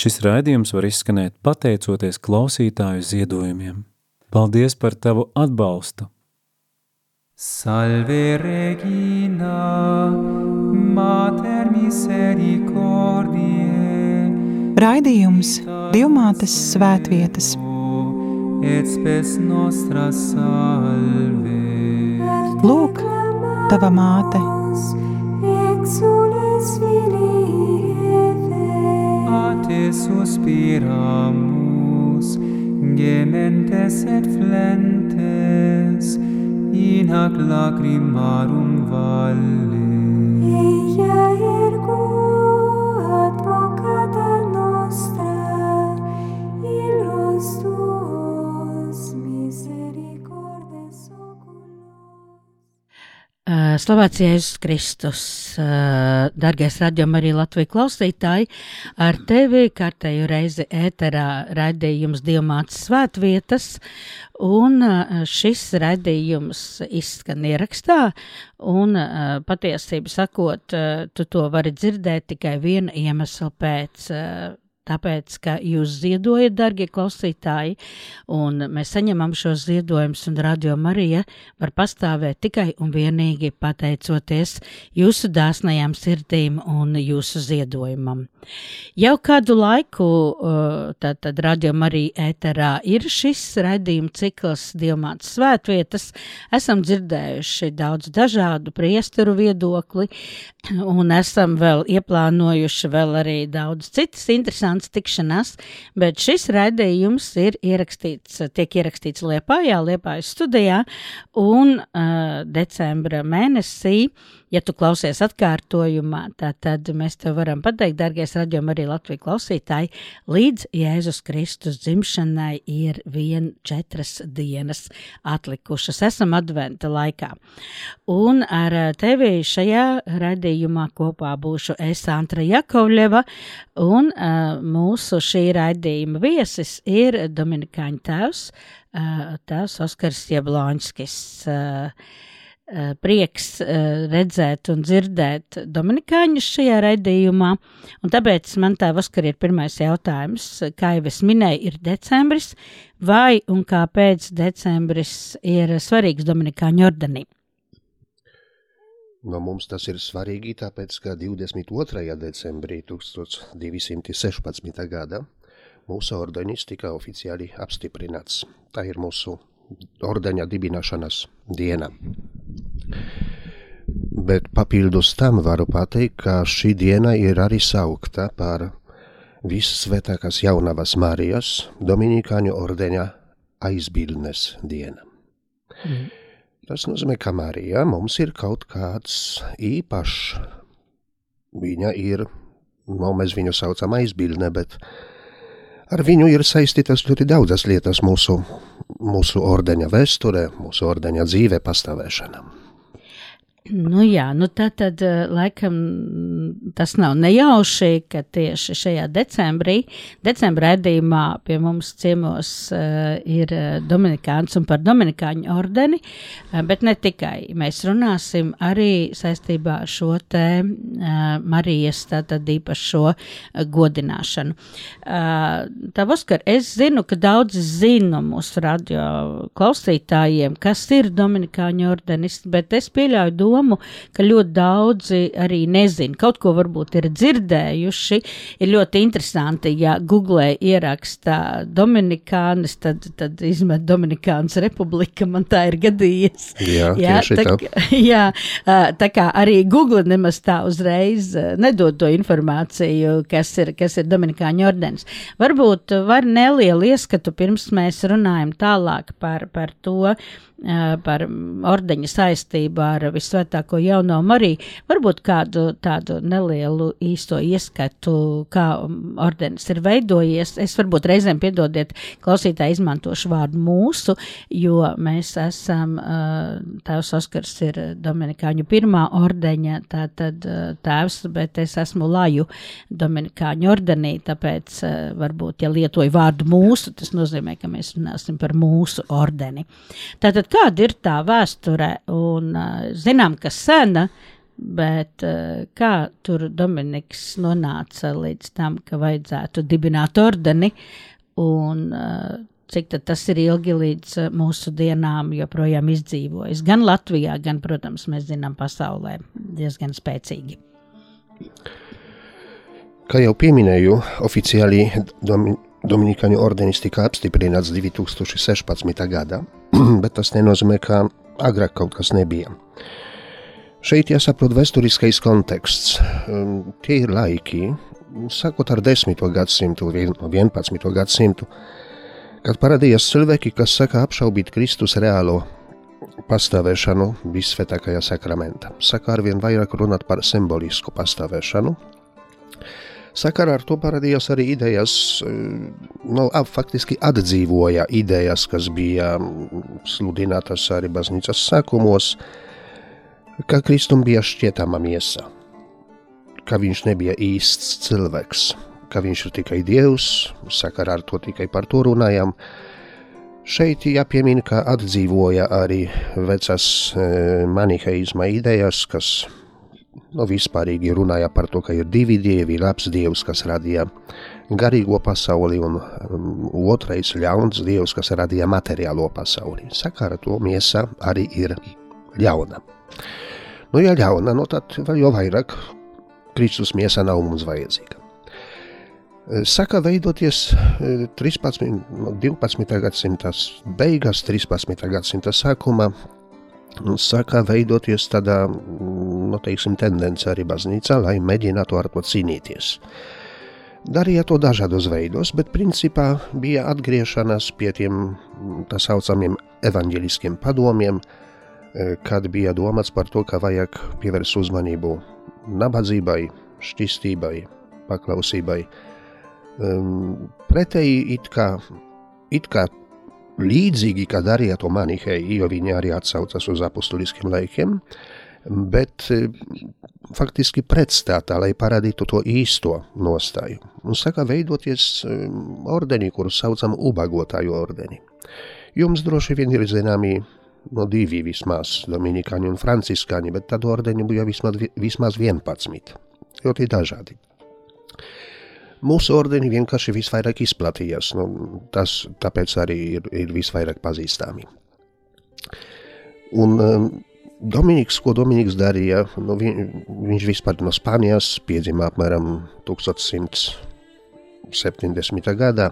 Šis raidījums var izskanēt pateicoties klausītāju ziedojumiem. Paldies par tavu atbalstu! Salve Regina, Mater misericordiae, Raidījums Divmātes svētvietas. et spes nostra salve. Lūk, tava māte, Exules filii te suspiramus gementes et flentes in hac lacrimarum valle eia ergo Slavēts Jēzus Kristus, uh, dargais radījuma arī Latvijas klausītāji, ar tevi kārtēju reizi ēterā raidījums Dievmātes svētvietas, un uh, šis raidījums izskan ierakstā, un patiesību sakot, tu to vari dzirdēt tikai viena iemesla pēc. Uh, Tāpēc, ka jūs ziedojat, darbie klausītāji, un mēs saņemam šos ziedojumus, un Radio Marija var pastāvēt tikai un vienīgi pateicoties jūsu dāsnajām sirdīm un jūsu ziedojumam. Jau kādu laiku, tad, tad Radio Marija ēterā ir šis raidījuma cikls Dievmātes svētvietas. Esam dzirdējuši daudz dažādu priesteru viedokli, un esam vēl ieplānojuši vēl arī daudz citas interesantas tikšanās, bet šis raidījums ir ierakstīts, tiek ierakstīts Liepājā, Liepājas studijā, un uh, decembra mēnesī, ja tu klausies atkārtojumā, tā tad mēs tev varam pateikt, dargais raģiom arī Latviju klausītāji, līdz Jēzus Kristus dzimšanai ir vien četras dienas atlikušas. Esam adventa laikā. Un ar tevi šajā raidījumā kopā būšu es Antra Jakovļeva, un uh, mūsu šī raidījuma viesis ir Dominikāņu tēvs, uh, tēvs Oskars Jablonskis. Uh, prieks redzēt un dzirdēt Dominikāņus šajā raidījumā. Un tāpēc man tā Oskar ir pirmais jautājums. Kā jau es minēju, ir decembris, vai un kāpēc decembris ir svarīgs Dominikāņu ordenī? No mums tas ir svarīgi, tāpēc, ka 22. decembrī 1216. gada mūsu ordenis tika oficiāli apstiprināts. Tā ir mūsu ordeņa dibināšanas diena. Bet papildus tam varu pateikt, ka šī diena ir arī saukta par Vissvētākās jaunavas Marijas Dominikāņu ordeņa aizbildnes diena. Mm. Tas nozīmē, ka Marija mums ir kaut kāds īpašs. Viņa ir, no mēs viņu saucam aizbildne, bet ar viņu ir saistītas ļoti daudzas lietas mūsu, mūsu ordeņa vēsturē, mūsu ordeņa dzīvē pastāvēšanā. Nu jā, nu tā tad laikam tas nav nejauši, ka tieši šajā decembrī, decembra redzījumā pie mums ciemos uh, ir Dominikāns un par Dominikāņu ordeni, uh, bet ne tikai. Mēs runāsim arī saistībā ar šo te uh, Marijas tātad īpašo godināšanu. Uh, tā, Oskar, es zinu, ka daudzi zina mūsu radio klausītājiem, kas ir Dominikāņu ordenis, bet es pieļauju domu, ka ļoti daudzi arī nezina, kaut ko varbūt ir dzirdējuši. Ir ļoti interesanti, ja Google ieraksta Dominikānis, tad, tad izmet Dominikānas republika, man tā ir gadījies. Jā, jā, tā, tā. jā, tā kā arī Google nemaz tā uzreiz nedod to informāciju, kas ir, kas ir Dominikāņu ordenis. Varbūt var nelielu ieskatu pirms mēs runājam tālāk par, par to, par ordeņa saistību ar visvētāko jauno Mariju, varbūt kādu tādu nelielu īsto ieskatu, kā ordenis ir veidojies. Es varbūt reizēm piedodiet, klausītāji izmantošu vārdu mūsu, jo mēs esam, tēvs Oskars ir Dominikāņu pirmā ordeņa, tātad tēvs, bet es esmu Laju Dominikāņu ordenī, tāpēc varbūt, ja lietoju vārdu mūsu, tas nozīmē, ka mēs runāsim par mūsu ordeni. Tātad kāda ir tā vēsture? Un, zinām, ka sena, bet uh, kā tur Dominiks nonāca līdz tam, ka vajadzētu dibināt ordeni un uh, cik tas ir ilgi līdz mūsu dienām joprojām izdzīvojas. Gan Latvijā, gan, protams, mēs zinām, pasaulē diezgan spēcīgi. Kā jau pieminēju, oficiāli Domin Dominikāņu ordenis tika apstiprināts 2016. gadā, bet tas nenozīmē, ka agrāk kaut kas nebija. Šeit jāsaprot vēsturiskais konteksts. Um, tie ir laiki, sākot ar 10. gadsimtu, 11. gadsimtu, kad parādījās cilvēki, kas saka apšaubīt Kristus reālo pastāvēšanu visvētākajā sakramentā. Saka arvien vairāk runāt par simbolisku pastāvēšanu. Sakarā ar to parādījās arī idejas, nu, faktiski atdzīvoja idejas, kas bija sludinātas arī baznīcas sākumos, ka Kristum bija šķietama miesa, ka viņš nebija īsts cilvēks, ka viņš ir tikai Dievs, sakarā ar to tikai par to runājam. Šeit jāpiemina, ka atdzīvoja arī vecas e, maniheizma idejas, kas nu, vispārīgi runāja par to, ka ir divi dievi, labs dievs, kas radīja garīgo pasauli, un um, otrais ļauns dievs, kas radīja materiālo pasauli. Sakāra to miesa arī ir ļauna. Nu, ja ļauna, nu, tad vēl jau vairāk Kristus miesa nav mums vajadzīga. Saka veidoties 13, 12. gadsimta beigās, 13. gadsimta sākumā, sākā veidoties tāda, nu, teiksim, tendence arī baznīcā, lai mēģinātu ar to cīnīties. Darīja to dažādos veidos, bet principā bija atgriešanās pie tiem tā saucamiem evaņģeliskiem padomiem, e, kad bija domāts par to, ka vajag pievērst uzmanību nabadzībai, šķistībai, paklausībai. Pretēji it kā, it kā līdzīgi, kā darīja to manihēji, jo viņi arī atsaucas uz apustuliskiem laikiem, bet e, faktiski pretstātā, lai parādītu to īsto nostāju. Un saka veidoties e, ordeni, kuru saucam ubagotāju ordeni. Jums droši vien ir zināmi no divi vismaz, dominikāņi un franciskāņi, bet tad ordeni bija vismaz, vismaz 11, ļoti dažādi. Mūsu ordeni vienkārši visvairāk izplatījās, nu, tas tāpēc arī ir, ir visvairāk pazīstami. Un um, Dominiks, ko Dominiks darīja, nu, vi, viņš vispār no Spānijas piedzima apmēram 1170. gadā,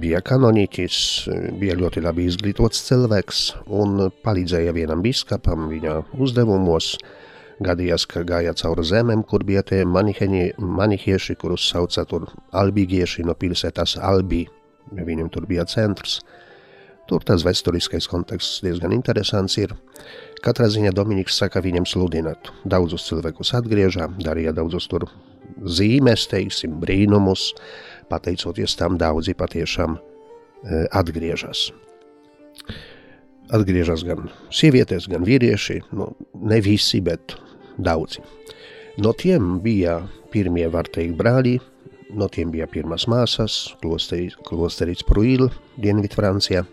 bija kanonītis, bija ļoti labi izglītots cilvēks un palīdzēja vienam biskapam viņa uzdevumos, uh, gadījās, ka gāja cauri zemēm, kur bija tie manihieši, kurus sauca tur albīgieši no pilsētas Albi, viņam tur bija centrs. Tur tas vēsturiskais konteksts diezgan interesants ir. Katrā ziņā Dominiks saka viņam sludināt. Daudzus cilvēkus atgriežā, darīja daudzus tur zīmes, teiksim, brīnumus, pateicoties tam daudzi patiešām e, atgriežas atgriežas gan sievietes, gan vīrieši. Nu, ne visi, bet daudzi. No tiem bija pirmie, var teikt, brāļi, no tiem bija pirmās māsas, klosterīts, Pruīla, Dienvidfrancijā.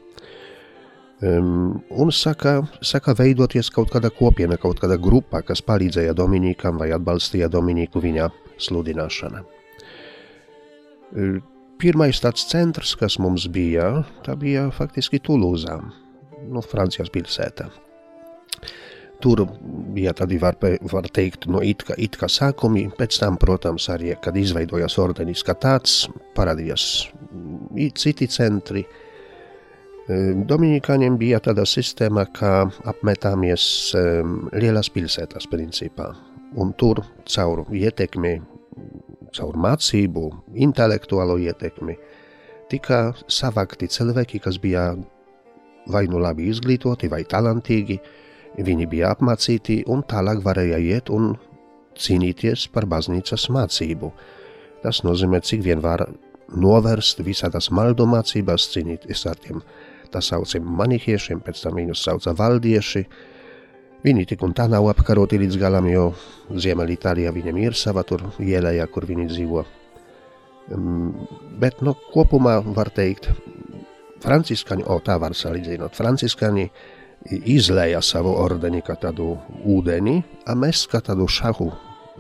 Um, un saka, saka veidoties kaut kāda kopiena, kaut kāda grupa, kas palīdzēja Dominikam vai atbalstīja Dominiku viņa sludināšanā. Pirmais tāds centrs, kas mums bija, tā bija faktiski Tulūzā, no Francijas pilsētā. Tur bija tādi, var, var teikt, no it kā, it kā sākumi, pēc tam, protams, arī, kad izveidojās ordenis kā tāds, parādījās citi centri. Dominikāņiem bija tāda sistēma, ka apmetāmies um, lielās pilsētās principā, un tur caur ietekmi, caur mācību, intelektuālo ietekmi, tika savākti cilvēki, kas bija vai nu labi izglītoti, vai talantīgi, viņi bija apmācīti un tālāk varēja iet un cīnīties par baznīcas mācību. Tas nozīmē, cik vien var novērst visādas maldu mācības, cīnīties ar tiem tā saucam manihiešiem, pēc tam viņus sauca valdieši. Viņi tik un tā nav apkaroti līdz galam, jo Ziemeļitālijā viņam ir sava tur ielējā, kur viņi dzīvo. Bet, nu, kopumā var teikt, Franciskaņi, o tā var salīdzinot, franciskaņi izlēja savu ordeni kā tādu ūdeni, a mēs kā tādu šahu,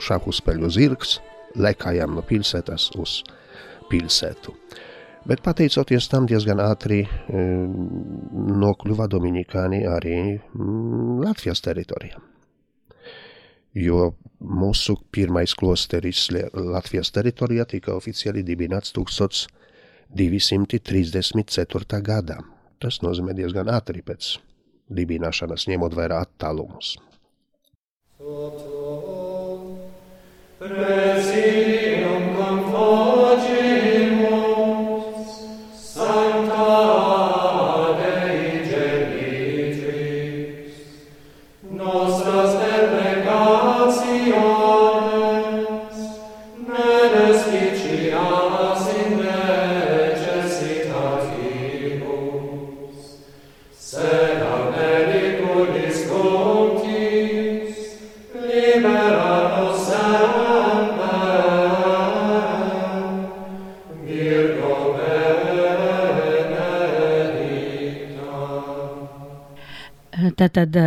šahu spēļu zirgs lekājām no pilsētas uz pilsētu. Bet pateicoties tam diezgan ātri e, nokļuva Dominikāni arī mm, Latvijas teritorijā. Jo mūsu pirmais klosteris Latvijas teritorijā tika oficiāli dibināts 1234. gadā. Tas nozīmē diezgan ātri pēc dibināšanas, ņemot vērā attālumus. Presidium Tātad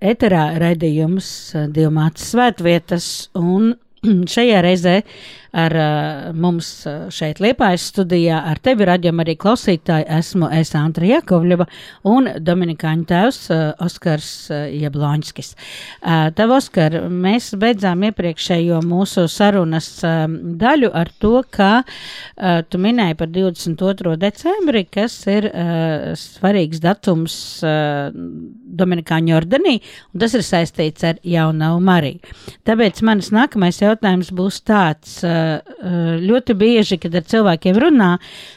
eterā raidījums Dievmātes svētvietas un šajā reizē ar uh, mums uh, šeit Liepājas studijā ar tevi raģam arī klausītāji esmu es Antra Jakovļeva un Dominikāņu tēvs uh, Oskars uh, Jablonskis. Uh, Tev, Oskar, mēs beidzām iepriekšējo mūsu sarunas uh, daļu ar to, ka uh, tu minēji par 22. decembri, kas ir uh, svarīgs datums uh, Dominikāņu ordenī, un tas ir saistīts ar Jaunavu Mariju. Tāpēc manis nākamais jautājums būs tāds. Uh, ļoti bieži, kad ar cilvēkiem runā,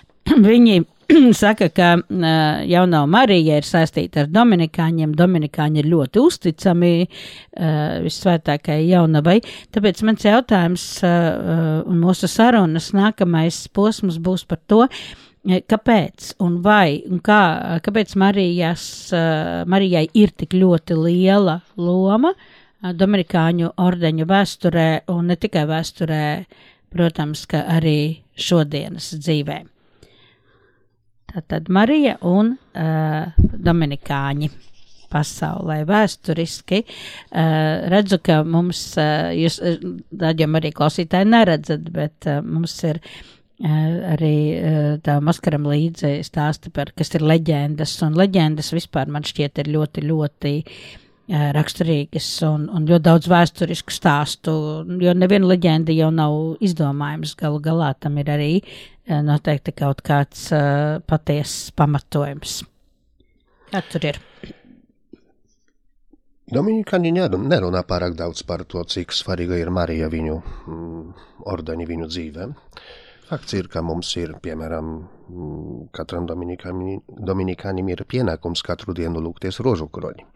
viņi saka, ka uh, jaunā Marija ir saistīta ar Dominikāņiem. Dominikāņi ir ļoti uzticami uh, visvētākajai jaunavai. Tāpēc mans jautājums uh, un mūsu sarunas nākamais posms būs par to, kāpēc un vai un kā, kāpēc Marijas, uh, Marijai ir tik ļoti liela loma uh, Dominikāņu ordeņu vēsturē un ne tikai vēsturē, protams, ka arī šodienas dzīvē. Tātad Marija un uh, Dominikāņi pasaulē vēsturiski. Uh, redzu, ka mums, uh, jūs, daļam arī klausītāji neredzat, bet uh, mums ir uh, arī uh, tā maskaram līdzi stāsti par, kas ir leģendas, un leģendas vispār man šķiet ir ļoti, ļoti uh, raksturīgas un, un ļoti daudz vēsturisku stāstu, jo neviena leģenda jau nav izdomājums. Galu galā tam ir arī uh, noteikti kaut kāds uh, patiesas pamatojums. Kā tur ir? Dominikāņi nerun- nerunā pārāk daudz par to, cik svarīga ir Marija viņu mm, ordeņi viņu dzīvē. Fakts ir, ka mums ir, piemēram, mm, katram dominikānim ir pienākums katru dienu lūgties rožu kroņi.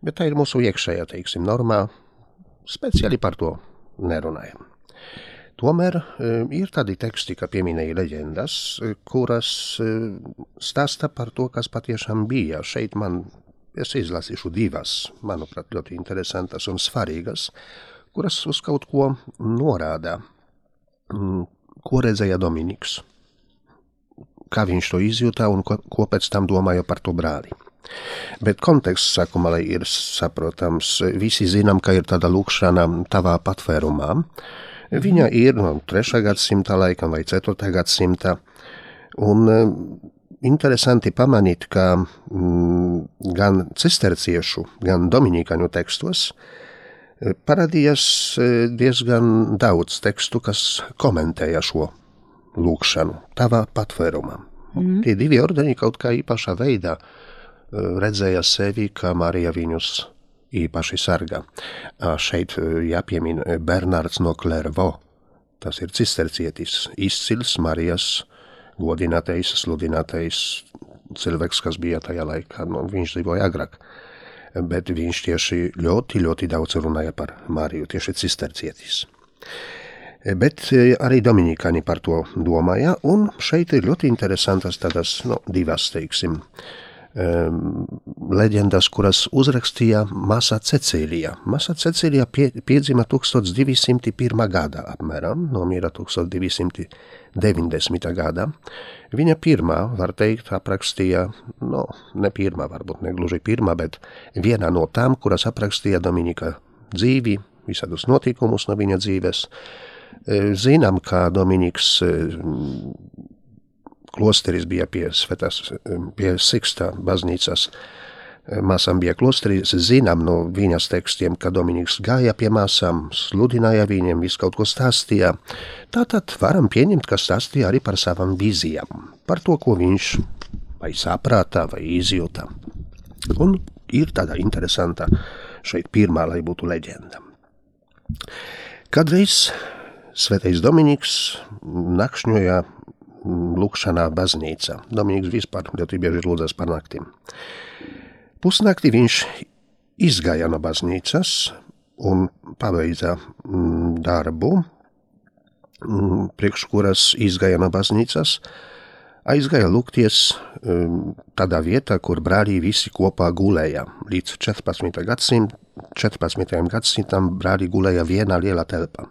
Bet tā ir mūsu iekšējā, teiksim, normā. Speciāli par to nerunājam. Tomēr e, ir tādi teksti, kā pieminēja leģendas, e, kuras e, stāsta par to, kas patiešām bija. Šeit man es izlasīšu divas, manuprāt, ļoti interesantas un svarīgas, kuras uz kaut ko norāda, mm, ko redzēja Dominiks, kā viņš to izjūta un ko, ko pēc tam domāja par to brāli. Bet konteksts sākumā, ir saprotams, visi zinām, ka ir tāda lūkšana tavā patvērumā. Viņa ir no 3. gadsimta laikam vai 4. gadsimta, un eh, interesanti pamanīt, ka mm, gan cisterciešu, gan dominikāņu tekstos e, parādījās e, diezgan daudz tekstu, kas komentēja šo lūkšanu, tavā patvērumā. Mm. Tie divi ordeņi kaut kā īpašā veidā e, redzēja sevi, kā Marija viņus īpaši sargā. Šeit e, jāpiemin Bernards no Klervo, tas ir cistercietis, izcils Marijas godinātais, sludinātais cilvēks, kas bija tajā laikā. Nu, viņš dzīvoja agrāk. Bet viņš tieši ļoti, ļoti daudz runāja par Mariju, tieši cistercietis. Bet arī Dominikāni par to domāja, un šeit ir ļoti interesantas tādas nu, divas, teiksim, um, leģendas, kuras uzrakstīja Masa Cecīlija. Masa Cecīlija pie, piedzima 1201. gadā apmēram, nomira 1290. gadā. Viņa pirmā, var teikt, aprakstīja, no, ne pirmā, varbūt ne gluži pirmā, bet viena no tām, kuras aprakstīja Dominika dzīvi, visādus notikumus no viņa dzīves. Zinām, ka Dominiks klosteris bija pie Svētās, pie Siksta baznīcas. Māsām bija klosteris, zinām no viņas tekstiem, ka Dominiks gāja pie māsām, sludināja viņiem, visu kaut ko stāstīja. Tātad varam pieņemt, ka stāstīja arī par savām vīzijām, par to, ko viņš vai saprātā, vai izjūta. Un ir tāda interesanta šeit pirmā, lai būtu leģenda. Kadreiz Svētais Dominiks nakšņoja lūkšanā baznīca. Domīgs vispār ļoti bieži lūdzas par naktīm. Pusnaktī viņš izgāja no baznīcas un pabeidza mm, darbu, mm, priekš kuras izgāja no baznīcas, aizgāja lūgties mm, tādā vietā, kur brāļi visi kopā gulēja. Līdz 14. gadsimtam, 14. gadsimtam brāļi gulēja vienā lielā telpā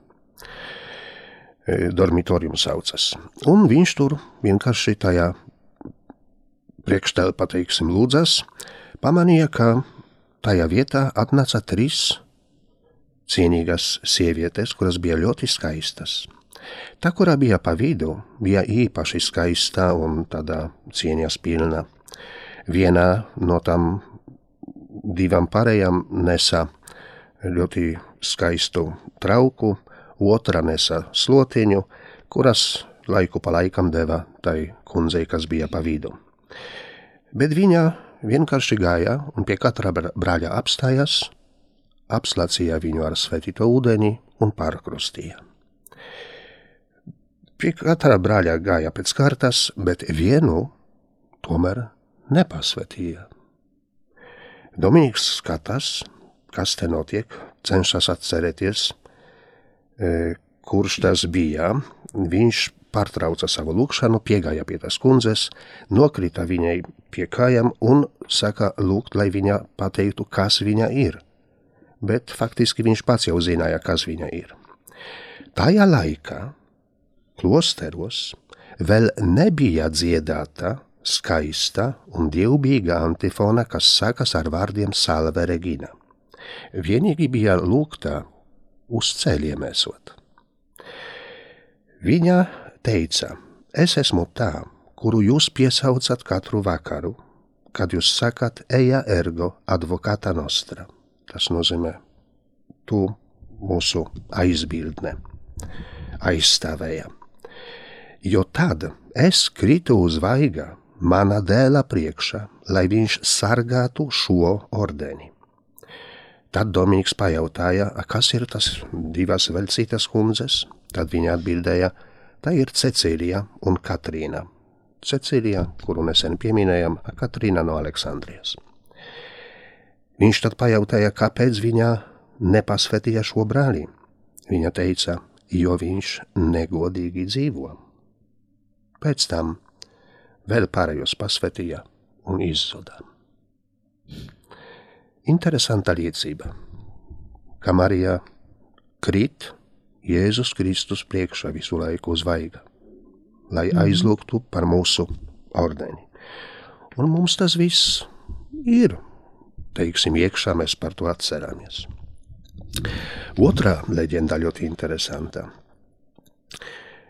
dormitorium saucas. Un viņš tur vienkārši tajā priekštelpā, teiksim, lūdzas, pamanīja, ka tajā vietā atnāca trīs cienīgas sievietes, kuras bija ļoti skaistas. Tā, kurā bija pa vidu, bija īpaši skaista un tādā cieņas pilna. Viena no tām divām pārējām nesa ļoti skaistu trauku, otra nesa slotiņu, kuras laiku pa laikam deva tai kundzei, kas bija pa vidu. Bet viņa vienkārši gāja un pie katra brāļa apstājās, apslacīja viņu ar svētīto ūdeni un pārkrustīja. Pie katra brāļa gāja pēc kārtas, bet vienu tomēr nepasvetīja. Dominiks skatās, kas te notiek, cenšas atcerēties, kurš tas bija, viņš pārtrauca savu lūgšanu, piegāja pie tās kundzes, nokrita viņai pie kājām un saka lūgt, lai viņa pateiktu, kas viņa ir. Bet faktiski viņš pats jau zināja, kas viņa ir. Tajā laikā klosteros vēl nebija dziedāta skaista un dievbijīga antifona, kas sākas ar vārdiem Salve Regina. Vienīgi bija lūgta uz ceļiem esot. Viņa teica, es esmu tā, kuru jūs piesaucat katru vakaru, kad jūs sakat eja ergo advokāta nostra. Tas nozīmē, tu mūsu aizbildne, aizstāvēja. Jo tad es kritu uz vaigā mana dēla priekšā, lai viņš sargātu šo ordeni. Tad Dominiks pajautāja, kas ir tas divas velcītas kundzes? Tad viņa atbildēja, tā ir Cecīlija un Katrīna. Cecīlija, kuru nesen pieminējām, Katrīna no Aleksandrijas. Viņš tad pajautāja, kāpēc viņa nepasvetīja šo brāli. Viņa teica, jo viņš negodīgi dzīvo. Pēc tam vēl pārējos pasvetīja un izzuda. Interesanta liecība, ka Marija krīt Jēzus Kristus priekšā visu laiku uz vaiga, lai mm. aizlūgtu par mūsu ordeni. Un mums tas viss ir, teiksim, iekšā mēs par to atceramies. Otrā leģenda ļoti interesanta.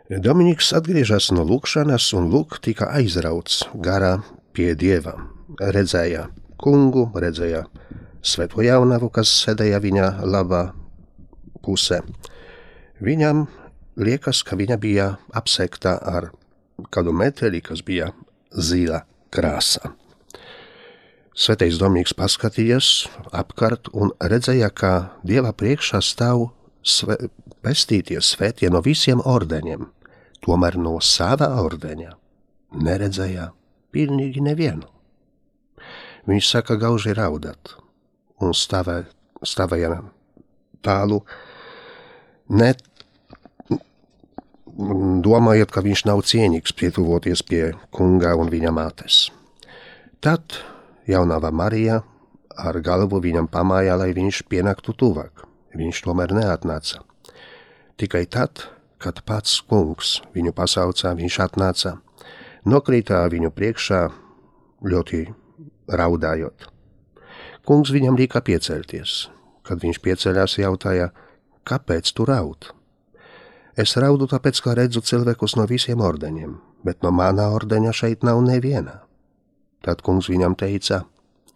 Dominiks atgriežas no lūkšanas un lūk tika aizrauts garā pie dieva. Redzēja kungu, redzēja svēto jaunavu, kas sēdēja viņa labā pusē. Viņam liekas, ka viņa bija apsekta ar kādu meteli, kas bija zila krāsa. Svētais Domīgs paskatījās apkārt un redzēja, ka Dieva priekšā stāv sve, pestīties svētie no visiem ordeņiem, tomēr no sava ordeņa neredzēja pilnīgi nevienu. Viņš saka gauži raudāt, un stāvē, stāvēja tālu, ne domājot, ka viņš nav cienīgs pietuvoties pie kunga un viņa mātes. Tad jaunava Marija ar galvu viņam pamāja, lai viņš pienāktu tuvāk. Viņš tomēr neatnāca. Tikai tad, kad pats kungs viņu pasaucā, viņš atnāca, nokrītā viņu priekšā ļoti raudājot. Kungs viņam lika piecelties. Kad viņš pieceļās, jautāja, kāpēc tu raud? Es raudu tāpēc, ka redzu cilvēkus no visiem ordeņiem, bet no manā ordeņa šeit nav neviena. Tad kungs viņam teica,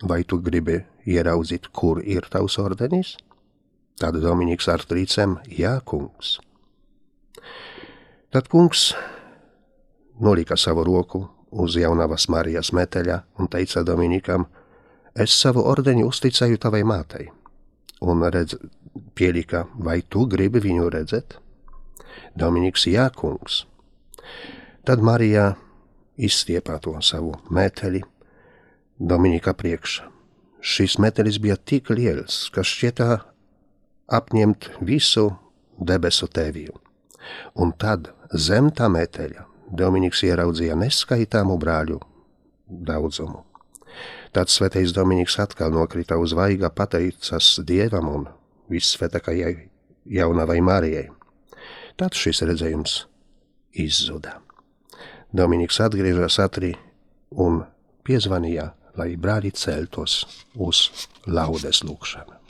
vai tu gribi ieraudzīt, kur ir tavs ordenis? Tad Dominiks ar trīcēm, jā, kungs. Tad kungs nolika savu roku uz jaunavas Marijas meteļa un teica Dominikam, es savu ordeņu uzticēju tavai mātei. Un redz, pielika, vai tu gribi viņu redzēt? Dominiks, jā, kungs. Tad Marija izstiepā to savu meteļi Dominika priekšā. Šis metelis bija tik liels, ka šķietā apņemt visu debesu tēviju. Un tad zem tā meteļa Dominiks ieraudzīja neskaitāmu brāļu daudzumu. Tad svētais Dominiks atkal nokrita uz vaiga, pateicas Dievam un vissvētākajai jaunavai Marijai. Tad šis redzējums izzuda. Dominiks atgriežas atri un piezvanīja, lai brāļi celtos uz laudes lūkšanu.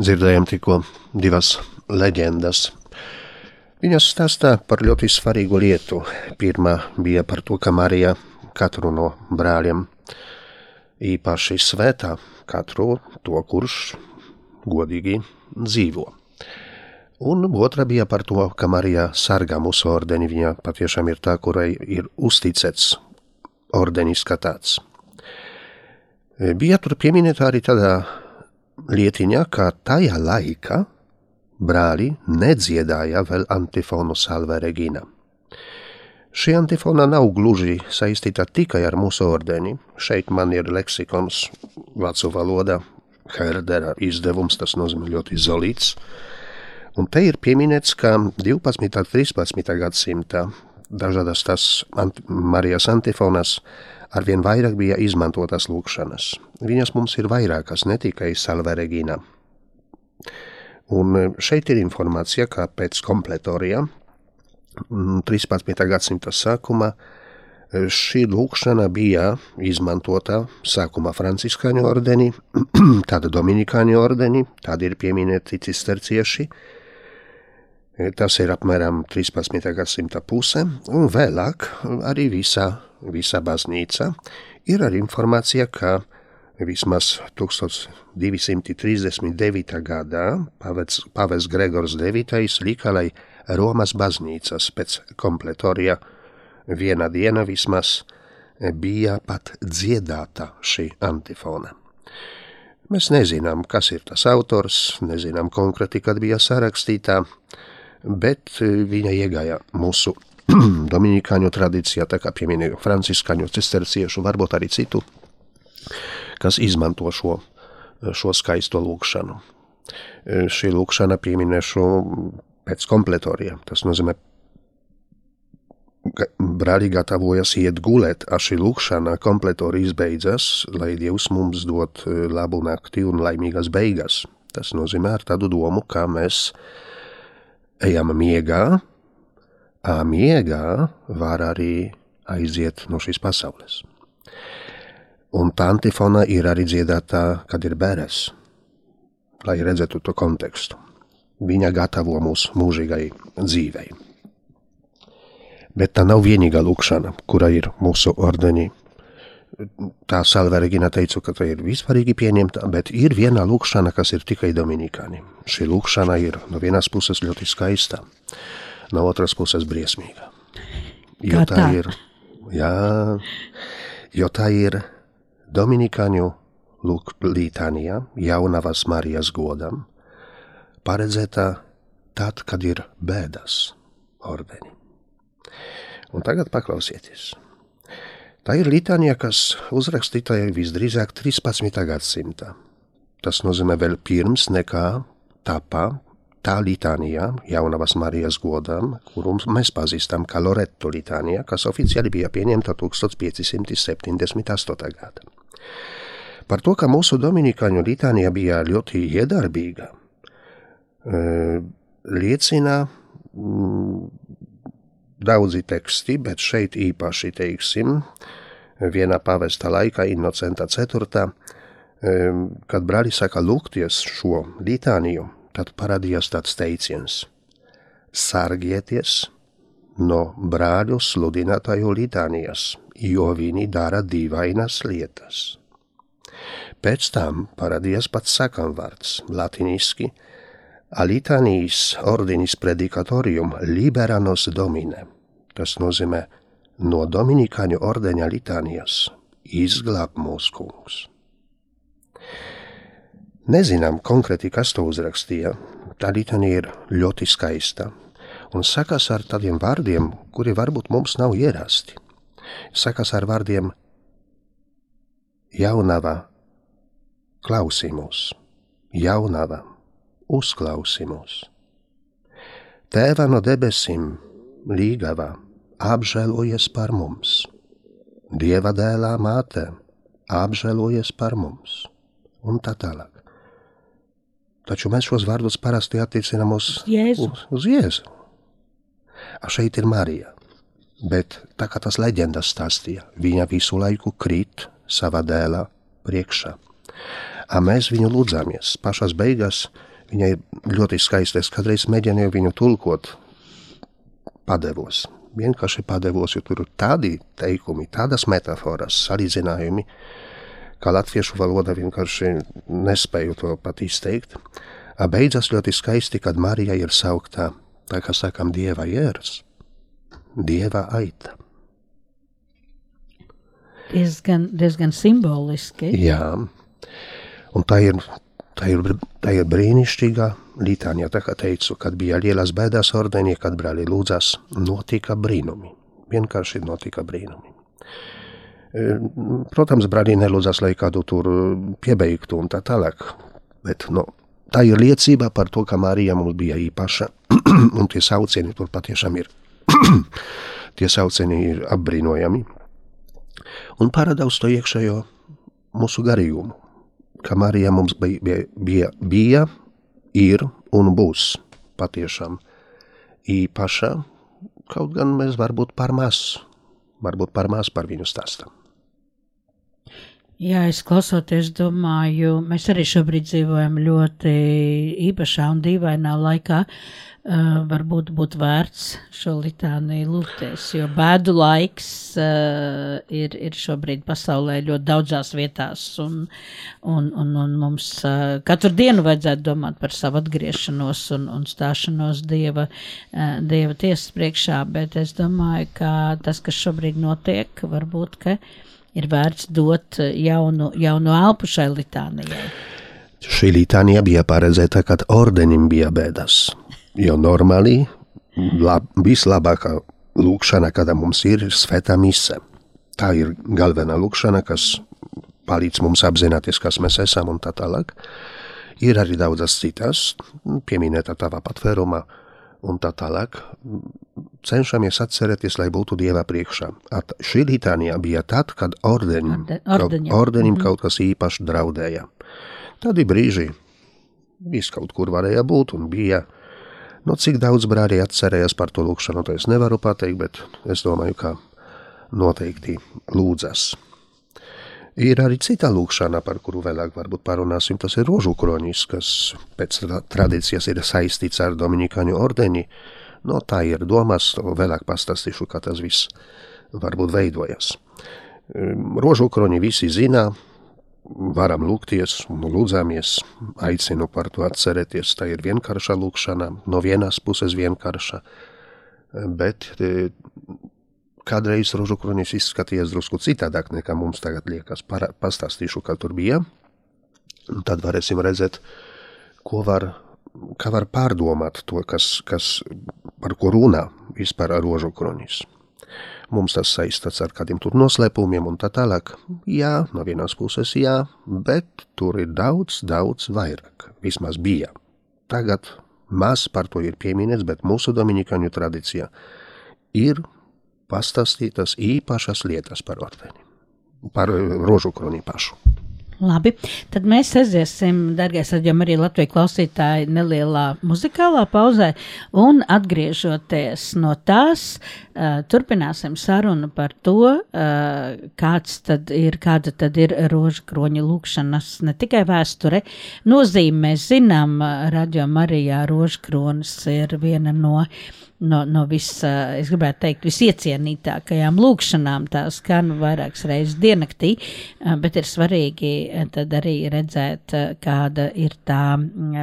Dzirdējām tikko divas leģendas. Viņas stāstā par ļoti svarīgu lietu. Pirmā bija par to, ka Marija katru no brāļiem īpaši svētā, katru to, kurš godīgi dzīvo. Un otra bija par to, ka Marija sargā mūsu ordeni. Viņa patiešām ir tā, kurai ir uzticēts ordenis kā tāds. Bija tur pieminēta arī tāda lietiņā, ka tajā laikā brāļi nedziedāja vēl antifonu salve regina. Šī antifona nav gluži saistīta tikai ar mūsu ordeni. Šeit man ir leksikons vācu valodā, Herdera izdevums, tas nozīmē ļoti izolīts. Un te ir pieminēts, ka 12. un 13. gadsimta dažādas tas ant Marijas antifonas arvien vairāk bija izmantotas lūkšanas. Viņas mums ir vairākas, ne tikai Salve Regina. Un e, šeit ir informācija, ka pēc kompletorija 13. gadsimta sākumā e, šī lūkšana bija izmantota sākumā franciskāņu ordenī, tad dominikāņu ordenī, tad ir pieminēti cistercieši, e, tas ir apmēram 13. gadsimta puse, un vēlāk arī visa, visa baznīca ir arī informācija, ka vismaz 1239. gadā pavets Gregors IX lika, lai Romas baznīcas pēc kompletorija viena diena vismaz bija pat dziedāta šī antifona. Mēs nezinām, kas ir tas autors, nezinām konkrēti, kad bija sarakstītā, bet viņa iegāja mūsu dominikāņu tradīcijā, tā kā pieminēju franciskāņu, cisterciešu, varbūt arī citu kas izmanto šo, šo skaisto lūkšanu. Šī lūkšana pieminēšu pēc kompletoriem. Tas nozīmē, brāļi gatavojas iet gulēt, a šī lūkšana kompletori izbeidzas, lai Dievs mums dod labu nakti un laimīgas beigas. Tas nozīmē ar tādu domu, ka mēs ejam miegā, miegā var arī aiziet no šīs pasaules. Un tā antifona ir arī dziedāta, kad ir bērns, lai redzētu to kontekstu. Viņa gatavo mūs mūžīgai dzīvei. Bet tā nav vienīgā lūkšana, kura ir mūsu ordenī. Tā Salvergina teica, ka tā ir vispārīgi pieņemta, bet ir viena lūkšana, kas ir tikai dominikāni. Šī lūkšana ir no vienas puses ļoti skaista, no otras puses briesmīga. Jo tā, tā? ir, jā, jo tā ir Dominikāņu lūk lītānijā jaunavas Marijas godam paredzēta tad, kad ir bēdas ordeni. Un tagad paklausieties. Tā ir litānija, kas uzrakstīta visdrīzāk 13. gadsimta. Tas nozīmē vēl pirms nekā tapā tā litānija jaunavas Marijas godam, kuru mēs pazīstam kā Loreto litānija, kas oficiāli bija pieņemta 1578. gada. Par to, ka mūsu dominikāņu litānija bija ļoti iedarbīga, eh, liecina mm, daudzi teksti, bet šeit īpaši teiksim, vienā pavesta laikā Innocenta IV, eh, kad brāļi saka lūgties šo litāniju, tad parādījās tāds teiciens – sargieties no brāļu sludinātāju litānijas, jo viņi dara dīvainas lietas. Pēc tam parādījās pats sakamvārds latiniski Alitanijas ordinis predikatorium liberanos domine. Tas nozīmē no Dominikāņu ordeņa litānijas izglāb mūsu kungs. Nezinām konkrēti, kas to uzrakstīja. Tā litānija ir ļoti skaista un sakas ar tādiem vārdiem, kuri varbūt mums nav ierasti. Sakas ar vārdiem jaunava, klausī mūs, jaunava, uzklausī mūs. Tēva no debesīm, līgava, apžēlojies par mums, Dieva dēlā māte, apžēlojies par mums, un tā tālāk. Taču mēs šos vārdus parasti attiecinām uz Jēzu. Uz, uz Jēzu. A šeit ir Marija, bet tā kā tas leģendas stāstīja, viņa visu laiku krīt savā dēlā priekšā. A mēs viņu lūdzāmies. Pašās beigās viņa ir ļoti skaista. Es kādreiz mēģināju viņu tulkot padevos. Vienkārši padevos, jo tur ir tādi teikumi, tādas metaforas, salīdzinājumi, kā latviešu valoda vienkārši nespēju to pat izteikt. Beidzas ļoti skaisti, kad Marija ir sauktā, tā kā sakam, Dieva jērs, Dieva aita. Diezgan, diezgan simboliski. Jā, un tā ir Tā ir, tā ir brīnišķīga litānija, tā kā teicu, kad bija lielas bēdas ordenī, kad brāļi lūdzas, notika brīnumi. Vienkārši notika brīnumi. Protams, brāļi nelūdzas, lai kādu tur piebeigtu un tā tālāk, bet no, tā ir liecība par to, ka Marija mums bija īpaša, un tie saucieni tur patiešām ir. tie saucieni ir apbrīnojami. Un parāda uz to iekšējo mūsu garīgumu, ka Marija mums bija, bija, bija, ir un būs patiešām īpaša, kaut gan mēs varbūt par maz, varbūt par maz par viņu stāstam. Jā, es klausoties, domāju, mēs arī šobrīd dzīvojam ļoti īpašā un dīvainā laikā. Uh, varbūt būtu vērts šo litāniju lūgties, jo bēdu laiks uh, ir, ir šobrīd pasaulē ļoti daudzās vietās, un, un, un, un mums uh, katru dienu vajadzētu domāt par savu atgriešanos un, un stāšanos Dieva, uh, Dieva tiesas priekšā, bet es domāju, ka tas, kas šobrīd notiek, varbūt, ka ir vērts dot jaunu, jaunu elpu šai litānijai. Šī litānija bija paredzēta, kad ordenim bija bēdas. Jo normāli lab, vislabākā lūkšana, kāda mums ir, ir svētā mise. Tā ir galvenā lūkšana, kas palīdz mums apzināties, kas mēs esam un tā tālāk. Ir arī daudzas citas, pieminēta tava patvērumā un tā tālāk. Cenšamies atcerēties, lai būtu Dieva priekšā. At šī litānija bija tad, kad ordenim, Orde- kaut, ordeņam. ordenim kaut kas īpaši draudēja. Tādi brīži viss kaut kur varēja būt un bija. Nu, cik daudz brāļi atcerējās par to lūkšanu, to es nevaru pateikt, bet es domāju, ka noteikti lūdzas. Ir arī cita lūkšana, par kuru vēlāk varbūt parunāsim, tas ir rožu kronis, kas pēc tra- tradīcijas ir saistīts ar Dominikāņu ordeni. No tā ir domas, vēlāk pastāstīšu, kā tas viss varbūt veidojas. Ehm, Rožu kroni visi zina, varam lūgties un lūdzamies. Aicinu par to atcerēties. Tā ir vienkārša lūkšana, no vienas puses vienkārša, bet e, kādreiz rožu kronis izskatījās drusku citādāk nekā mums tagad liekas. Para, pastāstīšu, kā tur bija, un tad varēsim redzēt, ko var, kā var pārdomāt to, kas, kas par ko runā vispār ar rožu kronis mums tas saistīts ar kādiem tur noslēpumiem un tā tālāk. Jā, no vienas puses jā, bet tur ir daudz, daudz vairāk. Vismaz bija. Tagad maz par to ir pieminēts, bet mūsu dominikāņu tradīcijā ir pastāstītas īpašas lietas par ordeni, par eh, rožu kroni pašu. Labi, tad mēs aiziesim, darbie raidījumi, arī Latvijas klausītāji, nelielā muzikālā pauzē, un atgriežoties no tās, uh, turpināsim sarunu par to, uh, tad ir, kāda tad ir rožu kroņa lūkšanas, ne tikai vēsture, nozīme mēs zinām, radio Marijā rožu kronis ir viena no no, no vis, uh, es gribētu teikt, visiecienītākajām lūkšanām. Tā skan vairākas reizes diennaktī, bet ir svarīgi tad arī redzēt, kāda ir tā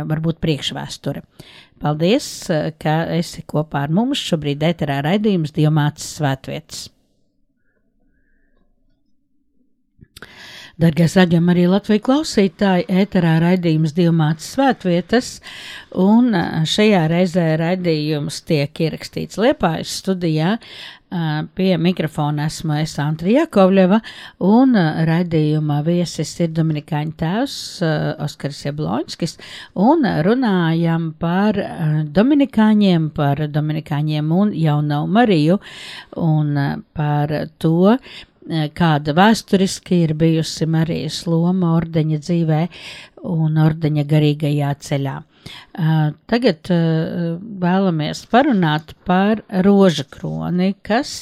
varbūt priekšvēsture. Paldies, ka esi kopā ar mums. Šobrīd ēterā raidījums Dievmātes svētvietas. Dargais raidījums arī Latvijas klausītāji, ēterā raidījums Dilmātas svētvietas, un šajā reizē raidījums tiek ierakstīts Liepājas studijā. Pie mikrofona esmu es Antrija Jakovļeva, un ā, raidījuma viesis ir Dominikāņu tēvs Oskars Jabloņskis, un runājam par Dominikāņiem, par Dominikāņiem un Jauno Mariju, un par to, kāda vēsturiski ir bijusi Marijas loma ordeņa dzīvē un ordeņa garīgajā ceļā. Uh, Tagad uh, vēlamies parunāt par roža kroni, kas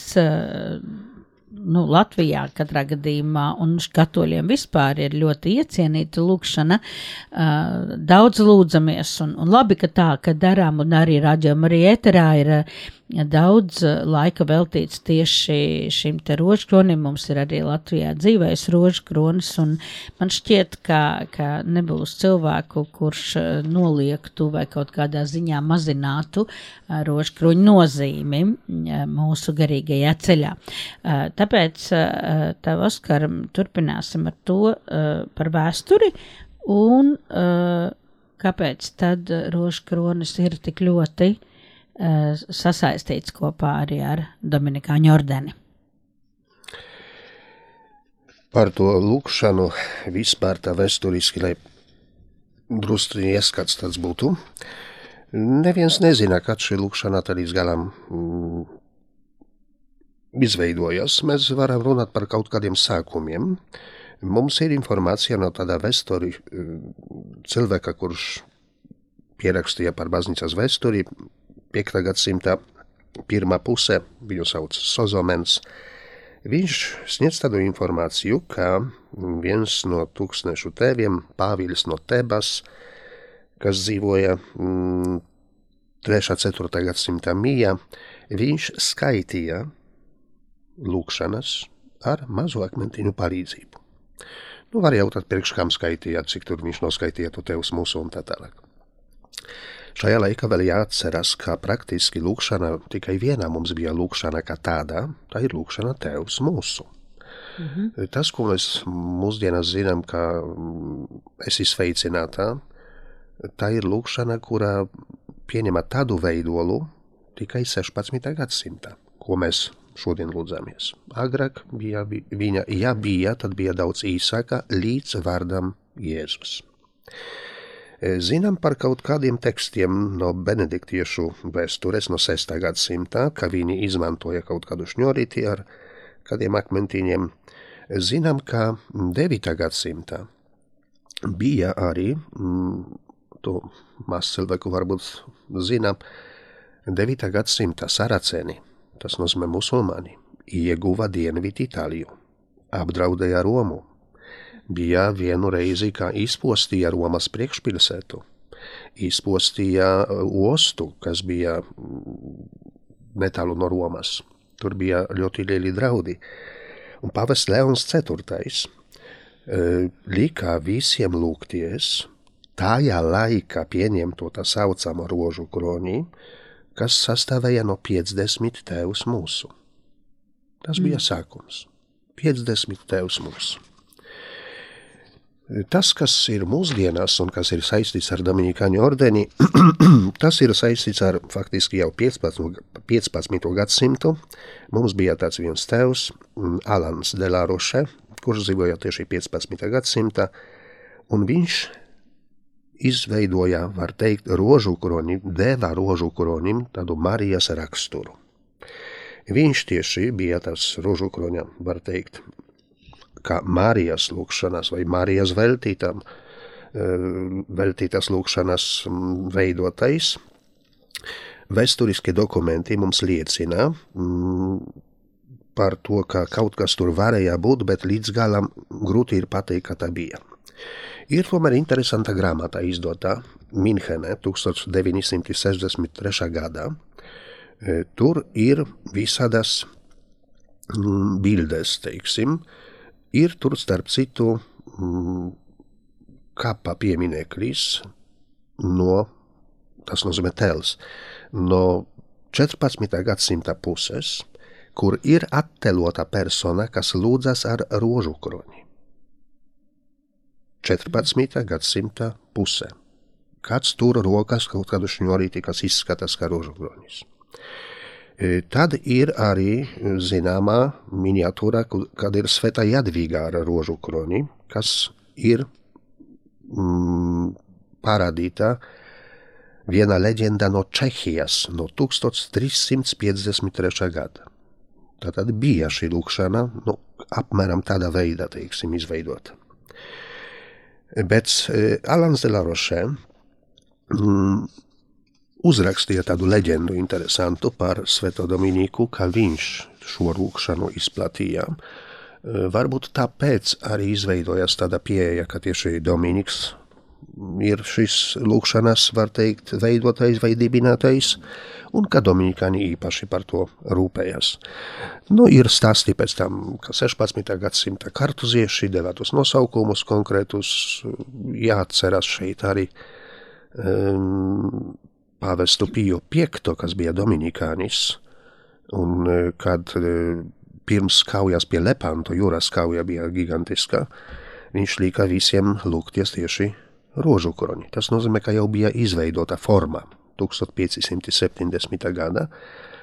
nu, Latvijā katrā gadījumā un katoļiem vispār ir ļoti iecienīta lūkšana. Daudz lūdzamies un, un labi, ka tā, ka darām un arī raģam arī eterā ir daudz uh, laika veltīts tieši šim te rožkronim. Mums ir arī Latvijā dzīvais rožkronis un man šķiet, ka, ka nebūs cilvēku, kurš uh, noliektu vai kaut kādā ziņā mazinātu uh, rožkroņu nozīmi mūsu garīgajā ceļā. Tāpēc, tev, Oskar, turpināsim ar to par vēsturi Un kāpēc tad rožu kronis ir tik ļoti sasaistīts kopā arī ar Dominikāņu ordeni? Par to lūkšanu vispār tā vēsturiski, lai drusku ieskats tāds būtu. Neviens nezina, kad šī lūkšana tad līdz galam mm, izveidojas. Mēs varam runāt par kaut kādiem sākumiem. Mums ir informācija no tāda vēsturi cilvēka, kurš pierakstīja par baznīcas vēsturi 5. gadsimta pirmā puse, viņu sauc Sozomens. Viņš sniedz tādu informāciju, ka viens no tūkstnešu tēviem, Pāvils no Tebas, kas dzīvoja mm, 3. 4. gadsimta mījā, viņš skaitīja lūkšanas ar mazu akmentiņu palīdzību. Nu, var jautāt, priekš kam skaitīja, cik tur viņš noskaitīja to tevs mūsu un tā tālāk. Šajā laikā vēl jāatcerās, ka praktiski lūkšana tikai vienā mums bija lūkšana kā tāda, tā ir lūkšana Tevs mūsu. Mm -hmm. Tas, ko mēs mūsdienās zinām, ka esi sveicinātā, tā ir lūkšana, kura pieņem tādu veidolu tikai 16. gadsimtā, ko mēs šodien lūdzamies. Agrāk bija viņa, ja bija, tad bija daudz īsāka līdz vārdam Jēzus. Zinām par kaut kādiem tekstiem no benediktiešu vēstures no 6. gadsimta, ka viņi izmantoja kaut kādu šņorīti ar kādiem akmentiņiem. Zinām, ka 9. gadsimta bija arī, mm, to maz cilvēku varbūt zinām, 9. gadsimta saraceni, tas nozīmē musulmani, ieguva Dienvidu Itāliju, apdraudēja Romu, bija vienu reizi, kā izpostīja Romas priekšpilsētu, izpostīja ostu, kas bija netālu no Romas. Tur bija ļoti lieli draudi. Un pavests Leons IV lika visiem lūgties tajā laikā pieņemto tā saucamo rožu kroni, kas sastāvēja no 50 tevs mūsu. Tas bija sākums. 50 tevs mūsu. Tas, kas ir mūsdienās un kas ir saistīts ar Dominikāņu ordeni, tas ir saistīts ar faktiski jau 15, 15. gadsimtu. Mums bija tāds viens tēvs, Alans de la Roche, kurš dzīvoja tieši 15. gadsimta, un viņš izveidoja, var teikt, rožu kronim, deva rožu kronim tādu Marijas raksturu. Viņš tieši bija tas rožu kroņa, var teikt, kā Marijas lūkšanas vai Marijas veltītam, veltītas lūkšanas veidotais. Vēsturiskie dokumenti mums liecina par to, ka kaut kas tur varēja būt, bet līdz galam grūti ir pateikt, ka tā bija. Ir tomēr interesanta grāmata izdota Minhenē 1963. gadā. Tur ir visādas bildes, teiksim, Ir tur starp citu mm, kapa piemineklis no, tas nozīmē tēls, no 14. gadsimta puses, kur ir attēlota persona, kas lūdzas ar rožu kroni. 14. gadsimta puse. Kāds tur rokas kaut kādu šņurīti, kas izskatās kā rožu kronis. E, tad ir arī zināmā miniatūra, kad ir Sveta Jadvīga ar rožu kroni, kas ir mm, parādīta viena leģenda no Čehijas no 1353. gada. Tātad bija šī lūkšana, nu, apmēram tādā veidā, teiksim, izveidota. Bet eh, Alans de la Roche mm, uzrakstīja tādu leģendu interesantu par Sveto Dominiku, ka viņš šo lūkšanu izplatīja. Varbūt tāpēc arī izveidojās tāda pieeja, ka tieši Dominiks ir šis lūkšanas, var teikt, veidotais vai dibinātais, un ka Dominikāni īpaši par to rūpējas. Nu, ir stāsti pēc tam, ka 16. gadsimta kartuzieši deva tos nosaukumus konkrētus, jāatceras šeit arī um, pāvestu Piju V, kas bija Dominikānis, un e, kad e, pirms kaujas pie Lepanto, jūras kauja bija gigantiska, viņš lika visiem lūgties tieši rožu kroni. Tas nozīmē, ka jau bija izveidota forma 1570. gada,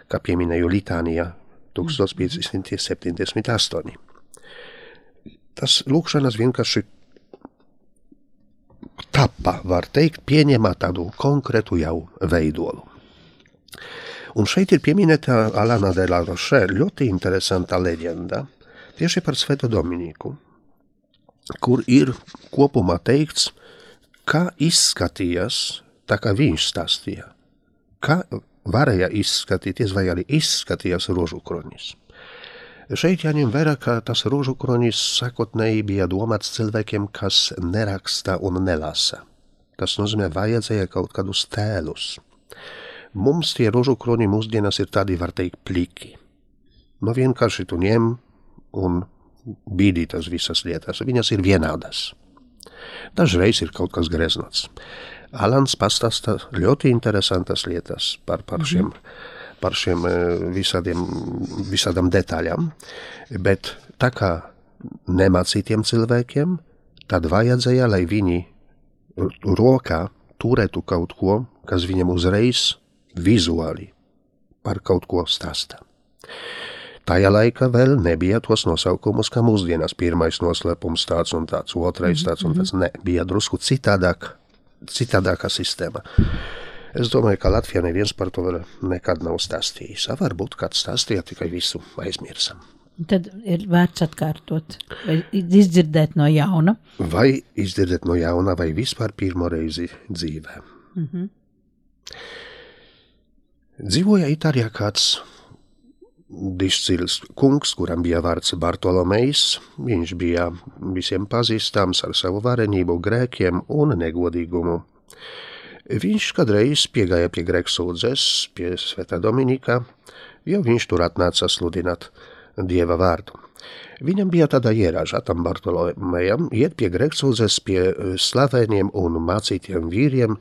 kā pieminēju Litānijā 1578. Tas lūkšanas vienkārši tapa, var teikt, pieņēma tādu konkrētu jau veidolu. Un šeit ir pieminēta Alana de la Roche ļoti interesanta leģenda tieši par Sveto Dominiku, kur ir kopumā teikts, kā izskatījās, tā kā viņš stāstīja, kā varēja izskatīties vai arī izskatījās rožu kronis. Šeit jāņem vērā, ka tas rožu kronis sakotnēji bija domāts cilvēkiem, kas neraksta un nelasa. Tas nozīmē, vajadzēja kaut kādus tēlus. Mums tie rožu kroni mūsdienās ir tādi, var teikt, pliki. Nu vienkārši tu ņem un bīdī tas visas lietas. Viņas ir vienādas. Dažreiz ir kaut kas greznots. Alans pastāsta ļoti interesantas lietas par, par šiem, mm -hmm. Par šiem visādiem, visādām detaļām, bet tā kā nemācītiem cilvēkiem, tad vajadzēja, lai viņi rokā turētu kaut ko, kas viņam uzreiz vizuāli par kaut ko stāsta. Tajā laikā vēl nebija tos nosaukumus, kā mūsdienās pirmais noslēpums tāds un tāds, otrais tāds un tāds. Ne, bija drusku citādāk citādākā sistēma. Es domāju, ka Latvijā neviens par to nekad nav stāstījis. Varbūt kāds stāstīja, tikai visu aizmirsam. Tad ir vērts atkārtot, vai izdzirdēt no jauna. Vai izdzirdēt no jauna, vai vispār pirmo reizi dzīvē. Mm -hmm. Dzīvoja Itālijā kāds Dišcils kungs, kuram bija vārds Bartolomejs, viņš bija visiem pazīstams ar savu varenību grēkiem un negodīgumu. Viņš kādreiz piegāja pie grēksūdzes, pie Svētā Dominika, jo viņš tur atnāca sludināt Dieva vārdu. Viņam bija tāda ierāža tam Bartolomejam iet pie grēksūdzes, pie slaveniem un mācītiem vīriem,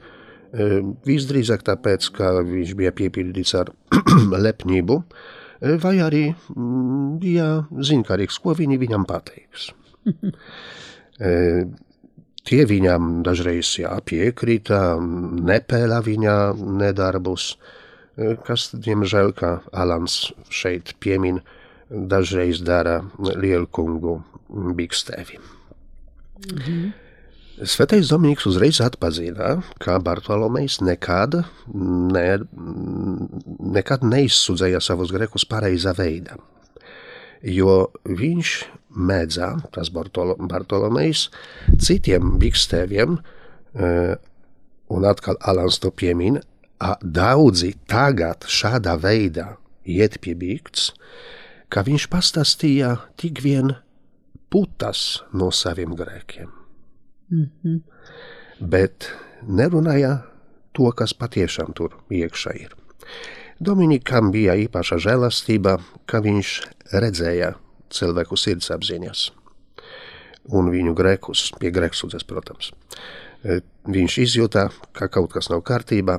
visdrīzāk tāpēc, ka viņš bija piepildīts ar lepnību, vai arī mm, bija zinkārīgs, ko viņi viņam pateiks. Tie viņam dažreiz jā, piekrita, nepēla viņa nedarbus, kas, diemžēl, kā Alans šeit piemin, dažreiz dara lielkungu bikstēvi. Mm -hmm. Svētais Dominiks uzreiz atpazina, ka Bartolomejs nekad, ne, nekad neizsudzēja savus grekus pareizā veidā. Jo viņš mēdzā, tas Bartolomejs, citiem bikstēviem, un atkal Alans to piemin, daudzi tagad šādā veidā iet pie bikts, ka viņš pastāstīja tik vien putas no saviem grēkiem. Mm -hmm. Bet nerunāja to, kas patiešām tur iekšā ir. Dominikam bija īpaša žēlastība, ka viņš redzēja cilvēku sirdsapziņas un viņu grēkus, pie grēksudzes, protams. E, viņš izjūta, ka kaut kas nav kārtībā,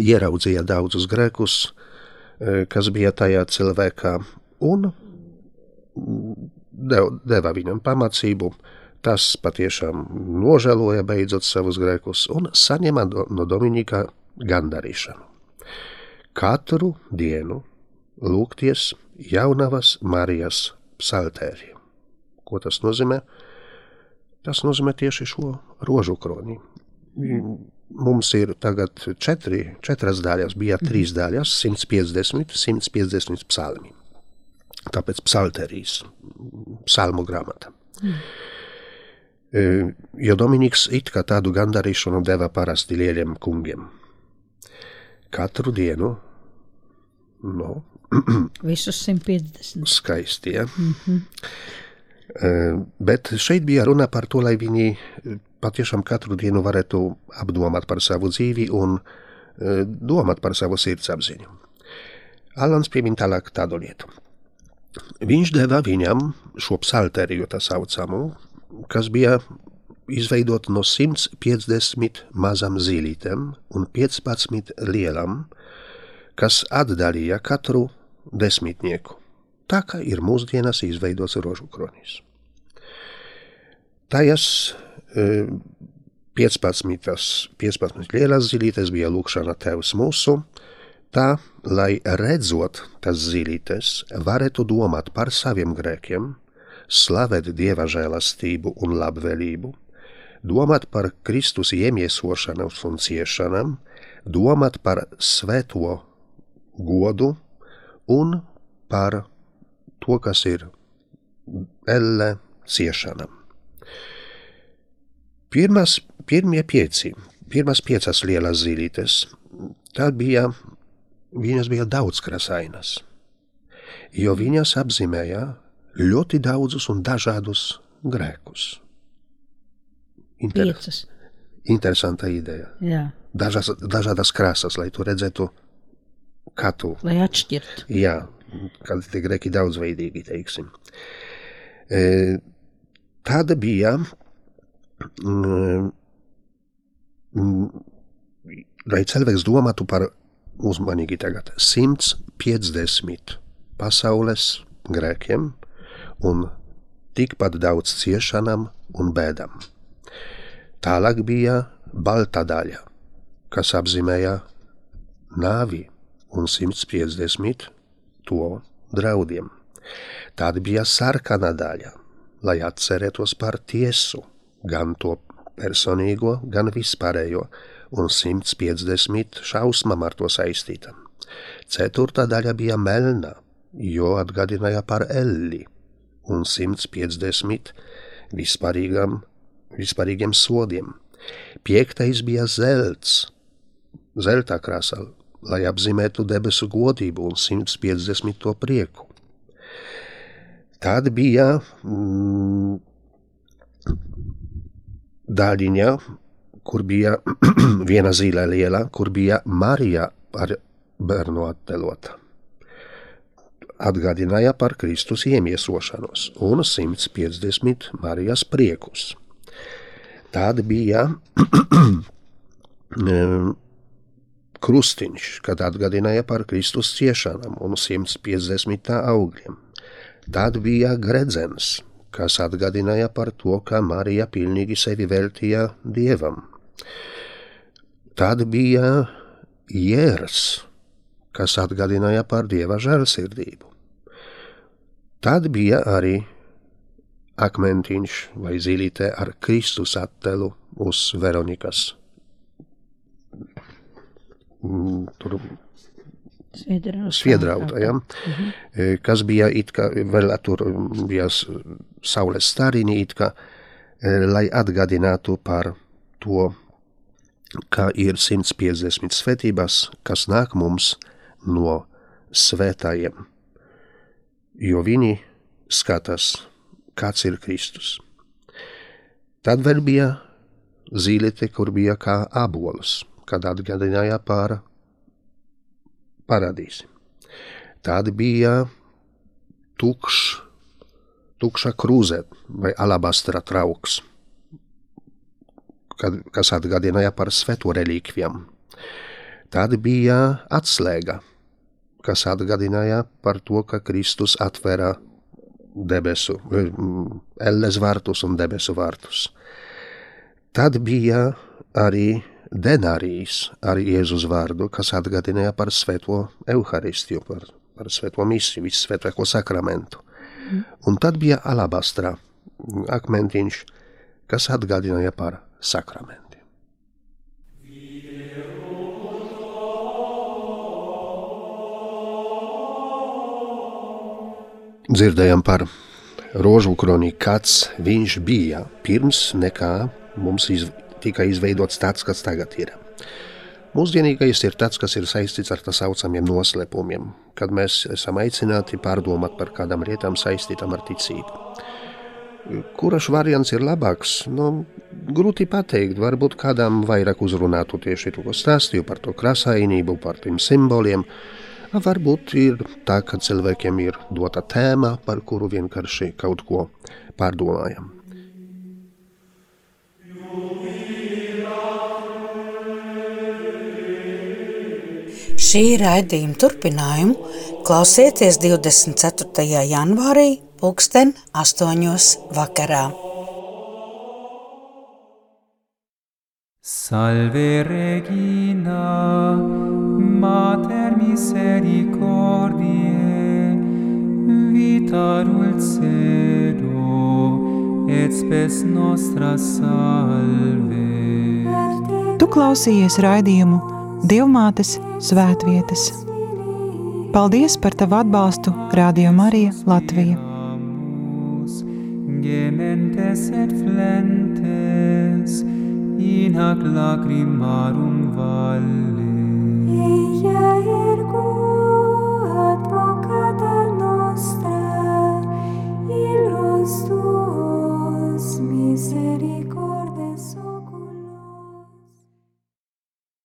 ieraudzīja daudzus grēkus, e, kas bija tajā cilvēkā, un deva viņam pamācību, Tas patiešām nožēloja beidzot savus grēkus un saņēma no Dominika gandarīšanu. Katru dienu lūgties jaunavas Marijas psaltēri. Ko tas nozīmē? Tas nozīmē tieši šo rožu kroni. Mums ir tagad četri, četras daļas, bija trīs daļas, 150, 150 psalmi. Tāpēc psalterijas, psalmu grāmata. Mm. Jo Dominiks it kā tādu gandarīšanu deva parasti lieliem kungiem. Katru dienu, no, visus 150. Skaisti, ja? Mm -hmm. Bet šeit bija runa par to, lai viņi patiešām katru dienu varētu apdomāt par savu dzīvi un domāt par savu sirdsapziņu. Alans piemin tālāk tādu lietu. Viņš deva viņam šo psalteriju, tā saucamu, kas bija izveidota no 150 mazām zīlītēm un 15 lielām, kas atdalīja katru desmitnieku, tā kā ir mūsdienās izveidots rožu kronis. Tajās e, 15, 15 lielas zīlītes bija lūkšana Tevs mūsu, tā, lai redzot tas zīlītes, varētu domāt par saviem grēkiem, slavēt Dieva žēlastību un labvēlību, domāt par Kristus iemiesošanas un ciešanām, domāt par svēto godu un par to, kas ir elle ciešanām. Pirmas, pirmie pieci, pirmas piecas lielas zīlītes, tad bija, viņas bija daudz krasainas, jo viņas apzīmēja ļoti daudzus un dažādus grēkus. Inter, Piecas. interesanta ideja. Jā, Dažas, dažādas krāsas, lai tu redzētu katru lai atšķirtu. Jā, kad tie greki daudzveidīgi, teiksim. E, tāda bija, mm, mm, lai cilvēks domātu par uzmanīgi tagad 150 pasaules grēkiem un tikpat daudz ciešanām un bēdām. Tālāk bija balta daļa, kas apzīmēja nāvi un 150 to draudiem. Tāda bija sarkana daļa, lai atcerētos par tiesu, gan to personīgo, gan vispārējo, un 150 šausmām ar to saistīta. Ceturtā daļa bija melna, jo atgādināja par elli, un 150 vispārīgam, vispārīgiem sodiem. Piektais bija zelts, zelta krāsa, lai apzīmētu debesu godību un 150 to prieku. Tad bija mm, daļiņa, kur bija viena zīle liela, kur bija Marija ar bērnu attēlota. Atgādināja par Kristus iemiesošanos un 150 Marijas priekus. Tad bija em, krustiņš, kad atgādināja par Kristus ciešanām un 150 augļiem. Tad bija gredzens, kas atgādināja par to, ka Marija pilnīgi sevi veltīja Dievam. Tad bija jērs, kas atgādināja par Dieva žēlsirdību. Tad bija arī akmentiņš vai zīlīte ar Kristus attēlu uz Veronikas tur Sviedrauta. sviedrauta, ja? E, kas bija it kā, vēl tur bija saules stāriņi, it kā, e, lai atgādinātu par to, ka ir 150 svētības, kas nāk mums no svētājiem, jo viņi skatās, kāds ir Kristus. Tad vēl bija zīlīte, kur bija kā abolis, kad atgādināja par paradīzi. Tāda bija tukšs, tukša krūze vai alabastra trauks, kad, kas atgādināja par svēto relikvijām. Tāda bija atslēga, kas atgādināja par to, ka Kristus atvēra debesu, mm, elles vārtus un debesu vārtus. Tad bija arī denārijas ar Jēzus vārdu, kas atgādināja par svēto evaharistiju, par, par svēto misiju, visu svētāko sakramentu. Un tad bija alabastra akmentiņš, kas atgādināja par sakramentiem. Dzirdējām par rožu kroni, kāds viņš bija pirms nekā mums iz, tika izveidots tāds, kas tagad ir. Mūsdienīgais ir tas, kas ir saistīts ar tā saucamiem noslēpumiem, kad mēs esam aicināti pārdomāt par kādām lietām saistītām ar ticību. Kurš variants ir labāks? Nu, grūti pateikt, varbūt kādam vairāk uzrunātu tieši to, stāstīju par to krasainību, par tiem simboliem. Varbūt ir tā, ka cilvēkiem ir dota tēma, par kuru vienkārši kaut ko pārdomājam. Šī raidījuma turpinājumu klausieties 24. janvārī, pulksten 8. vakarā. Salve Regina, Mater misericordiae, vita dulcedo, et spes nostra salve. Tu klausījies raidījumu Dilmātes svētvietas. Paldies par tavu atbalstu Radio Marija Latvija. Gementes et flentes in hac lacrimarum valles. Ella ergo advocata nostra, illos tuos misericordia.